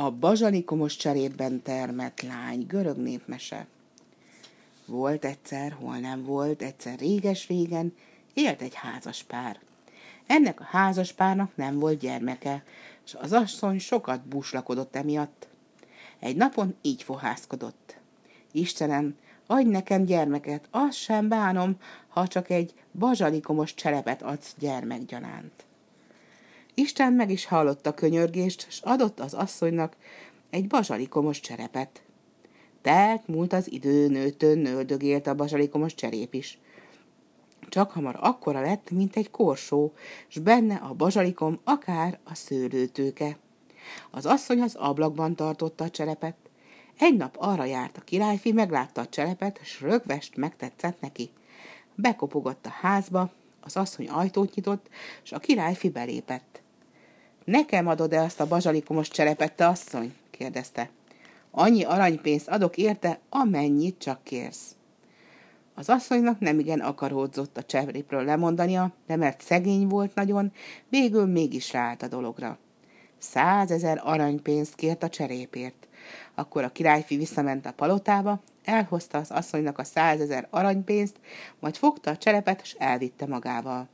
A bazsalikomos cserében termett lány, görög népmese. Volt egyszer, hol nem volt, egyszer réges-régen, élt egy házas pár. Ennek a házas párnak nem volt gyermeke, és az asszony sokat búslakodott emiatt. Egy napon így fohászkodott. Istenem, adj nekem gyermeket, azt sem bánom, ha csak egy bazsalikomos cserepet adsz gyermekgyanánt. Isten meg is hallotta könyörgést, s adott az asszonynak egy bazsalikomos cserepet. Telt múlt az idő, nőtön nöldögélt a bazsalikomos cserép is. Csak hamar akkora lett, mint egy korsó, s benne a bazsalikom akár a szőlőtőke. Az asszony az ablakban tartotta a cserepet. Egy nap arra járt a királyfi, meglátta a cserepet, s rögvest megtetszett neki. Bekopogott a házba, az asszony ajtót nyitott, s a királyfi belépett. Nekem adod-e azt a bazsalikomos cserepet, te asszony? kérdezte. Annyi aranypénzt adok érte, amennyit csak kérsz. Az asszonynak nem igen akaródzott a cserépről lemondania, de mert szegény volt nagyon, végül mégis ráállt a dologra. Százezer aranypénzt kért a cserépért. Akkor a királyfi visszament a palotába, elhozta az asszonynak a százezer aranypénzt, majd fogta a cserepet, és elvitte magával.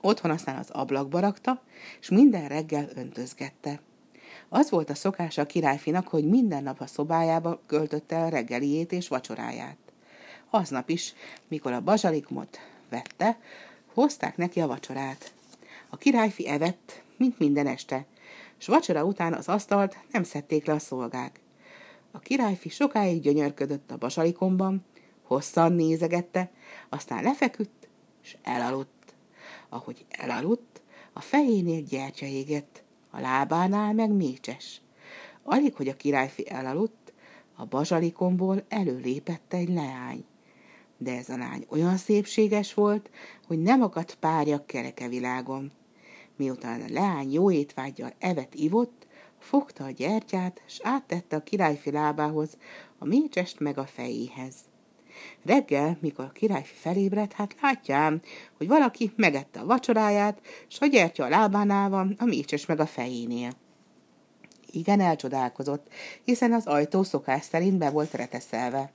Otthon aztán az ablakba rakta, és minden reggel öntözgette. Az volt a szokása a királyfinak, hogy minden nap a szobájába költötte a reggeliét és vacsoráját. Aznap is, mikor a bazsalikumot vette, hozták neki a vacsorát. A királyfi evett, mint minden este, s vacsora után az asztalt nem szedték le a szolgák. A királyfi sokáig gyönyörködött a basalikomban, hosszan nézegette, aztán lefeküdt, és elaludt. Ahogy elaludt, a fejénél gyertya égett, a lábánál meg mécses. Alig, hogy a királyfi elaludt, a bazsalikomból előlépett egy leány. De ez a lány olyan szépséges volt, hogy nem akadt párja kereke világon. Miután a leány jó étvágyjal evet ivott, fogta a gyertyát, s áttette a királyfi lábához, a mécsest meg a fejéhez. Reggel, mikor a királyfi felébredt, hát látjám, hogy valaki megette a vacsoráját, s a gyertya a lábánál van, a mécses meg a fejénél. Igen elcsodálkozott, hiszen az ajtó szokás szerint be volt reteszelve.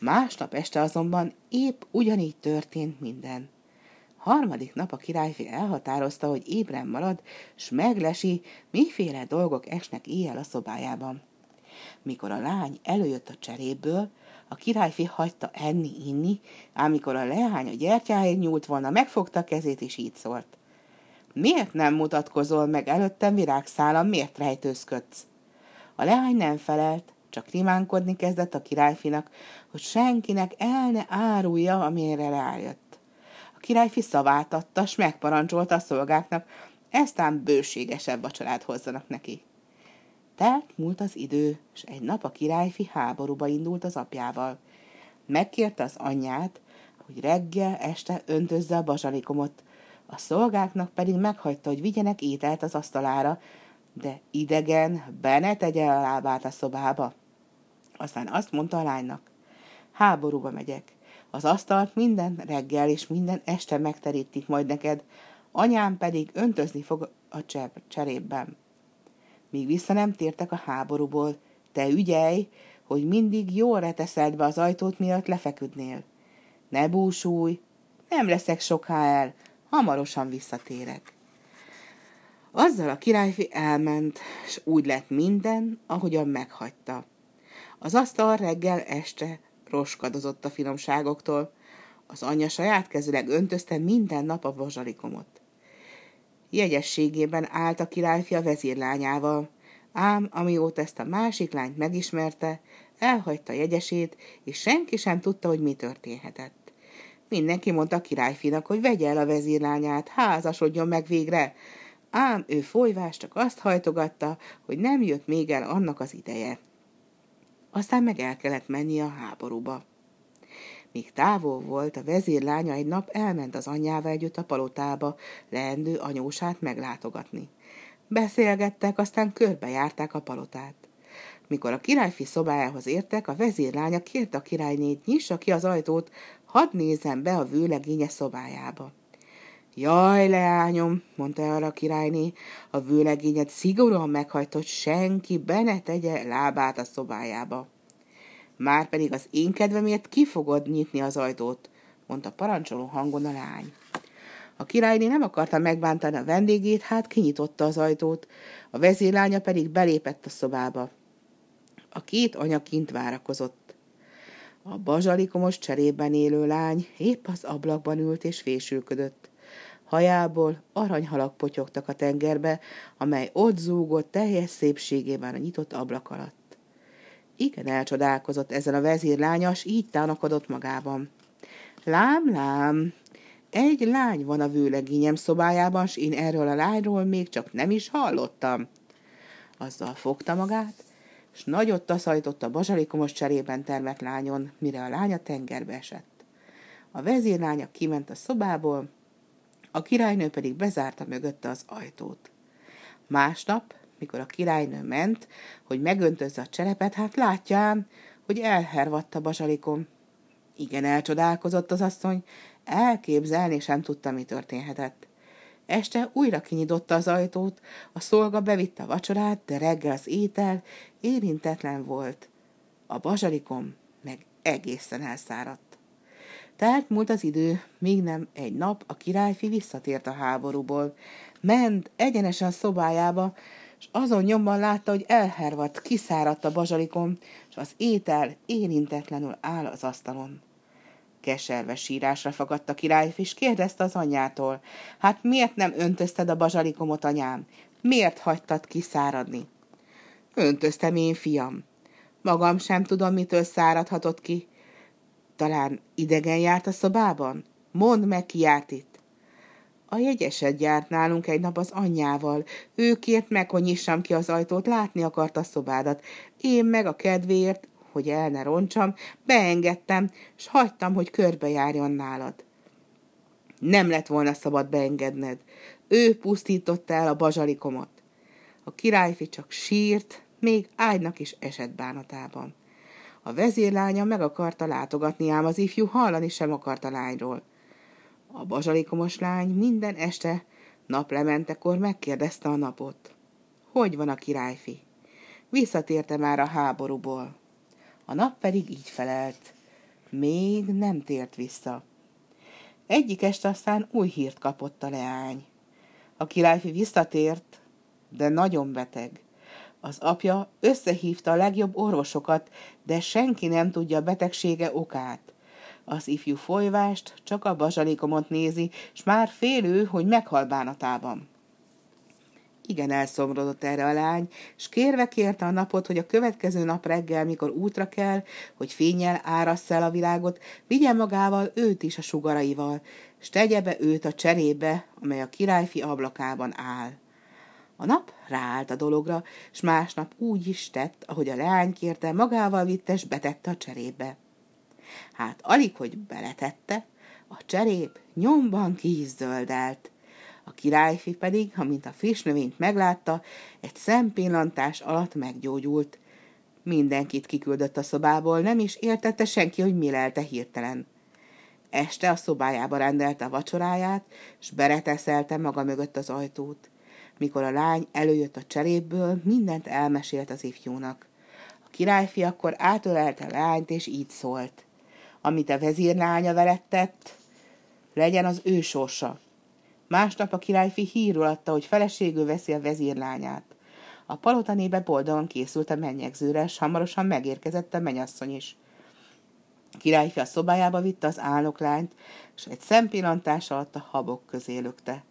Másnap este azonban épp ugyanígy történt minden. Harmadik nap a királyfi elhatározta, hogy ébren marad, s meglesi, miféle dolgok esnek éjjel a szobájában. Mikor a lány előjött a cseréből, a királyfi hagyta enni-inni, amikor a leány a gyertyáért nyúlt volna, megfogta kezét, és így szólt. Miért nem mutatkozol meg előttem virágszálam, miért rejtőzködsz? A leány nem felelt, csak rimánkodni kezdett a királyfinak, hogy senkinek el ne árulja, amire rájött. Királyfi szavát adta, s megparancsolta a szolgáknak, eztán bőségesebb vacsorát hozzanak neki. Telt múlt az idő, és egy nap a királyfi háborúba indult az apjával. Megkérte az anyját, hogy reggel este öntözze a bazsalikomot, a szolgáknak pedig meghagyta, hogy vigyenek ételt az asztalára, de idegen be ne tegye a lábát a szobába. Aztán azt mondta a lánynak, háborúba megyek, az asztalt minden reggel és minden este megterítik majd neked, anyám pedig öntözni fog a cserépben míg vissza nem tértek a háborúból. Te ügyelj, hogy mindig jól reteszed be az ajtót, miatt lefeküdnél. Ne búsulj, nem leszek soká el, hamarosan visszatérek. Azzal a királyfi elment, és úgy lett minden, ahogyan meghagyta. Az asztal reggel este roskadozott a finomságoktól. Az anyja saját kezüleg öntözte minden nap a bazsalikomot jegyességében állt a királyfi a vezírlányával, ám amióta ezt a másik lányt megismerte, elhagyta jegyesét, és senki sem tudta, hogy mi történhetett. Mindenki mondta a királyfinak, hogy vegye el a vezírlányát, házasodjon meg végre, ám ő folyvás csak azt hajtogatta, hogy nem jött még el annak az ideje. Aztán meg el kellett menni a háborúba. Míg távol volt, a vezérlánya egy nap elment az anyjával együtt a palotába, leendő anyósát meglátogatni. Beszélgettek, aztán körbejárták a palotát. Mikor a királyfi szobájához értek, a vezérlánya kérte a királynét, nyissa ki az ajtót, hadd nézzen be a vőlegénye szobájába. Jaj, leányom, mondta el a királyné, a vőlegényet szigorúan meghajtott, senki be ne tegye lábát a szobájába. Már pedig az én kedvemért ki fogod nyitni az ajtót, mondta parancsoló hangon a lány. A királyné nem akarta megbántani a vendégét, hát kinyitotta az ajtót, a vezérlánya pedig belépett a szobába. A két anya kint várakozott. A bazsalikomos cserében élő lány épp az ablakban ült és fésülködött. Hajából aranyhalak potyogtak a tengerbe, amely ott zúgott teljes szépségében a nyitott ablak alatt. Igen elcsodálkozott ezen a vezérlánya, s így tánakodott magában. Lám, lám, egy lány van a vőlegényem szobájában, s én erről a lányról még csak nem is hallottam. Azzal fogta magát, s nagyot taszajtott a bazsalikomos cserében termett lányon, mire a lánya tengerbe esett. A vezérlánya kiment a szobából, a királynő pedig bezárta mögötte az ajtót. Másnap, mikor a királynő ment, hogy megöntözze a cserepet, hát látja ám, hogy elhervadt a bazsalikom. Igen, elcsodálkozott az asszony, elképzelni sem tudta, mi történhetett. Este újra kinyitotta az ajtót, a szolga bevitte a vacsorát, de reggel az étel érintetlen volt. A bazsalikom meg egészen elszáradt. Tehát múlt az idő, míg nem egy nap a királyfi visszatért a háborúból. Ment egyenesen a szobájába, és azon nyomban látta, hogy elhervadt, kiszáradt a bazsalikom, és az étel érintetlenül áll az asztalon. Keserve sírásra fagadt a királyfi, és kérdezte az anyjától, hát miért nem öntözted a bazsalikomot, anyám? Miért hagytad kiszáradni? Öntöztem én, fiam. Magam sem tudom, mitől száradhatott ki. Talán idegen járt a szobában? Mondd meg, ki járt itt. A jegyeset járt nálunk egy nap az anyjával. Ő kért meg, hogy nyissam ki az ajtót, látni akarta a szobádat. Én meg a kedvéért, hogy el ne roncsam, beengedtem, s hagytam, hogy körbejárjon nálad. Nem lett volna szabad beengedned. Ő pusztította el a bazsalikomat. A királyfi csak sírt, még ágynak is esett bánatában. A vezérlánya meg akarta látogatni, ám az ifjú hallani sem akart a lányról. A bazsalikomos lány minden este naplementekor megkérdezte a napot. Hogy van a királyfi? Visszatérte már a háborúból. A nap pedig így felelt. Még nem tért vissza. Egyik este aztán új hírt kapott a leány. A királyfi visszatért, de nagyon beteg. Az apja összehívta a legjobb orvosokat, de senki nem tudja a betegsége okát. Az ifjú folyvást csak a bazsalikomot nézi, s már félő, hogy meghal bánatában. Igen elszomrodott erre a lány, és kérve kérte a napot, hogy a következő nap reggel, mikor útra kell, hogy fényel árasz el a világot, vigye magával őt is a sugaraival, és tegye be őt a cserébe, amely a királyfi ablakában áll. A nap ráállt a dologra, s másnap úgy is tett, ahogy a leány kérte, magával vitte, és betette a cserébe. Hát alig, hogy beletette, a cserép nyomban ki is zöldelt. A királyfi pedig, amint a friss növényt meglátta, egy szempillantás alatt meggyógyult. Mindenkit kiküldött a szobából, nem is értette senki, hogy mi lelte hirtelen. Este a szobájába rendelte a vacsoráját, s bereteszelte maga mögött az ajtót. Mikor a lány előjött a cseréből, mindent elmesélt az ifjúnak. A királyfi akkor átölelte lányt, és így szólt. Amit a vezírlánya veled tett, legyen az ő sorsa. Másnap a királyfi hírul adta, hogy feleségül veszi a vezírlányát. A palotanébe boldogan készült a mennyegzőre, és hamarosan megérkezett a menyasszony is. A királyfi a szobájába vitte az álnoklányt, és egy szempillantás alatt a habok közé lökte.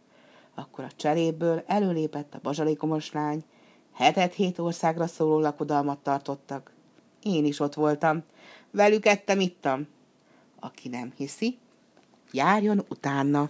Akkor a cseréből előlépett a bazsalikomos lány, hetet hét országra szóló lakodalmat tartottak. Én is ott voltam, velük ettem, ittam. Aki nem hiszi, járjon utána.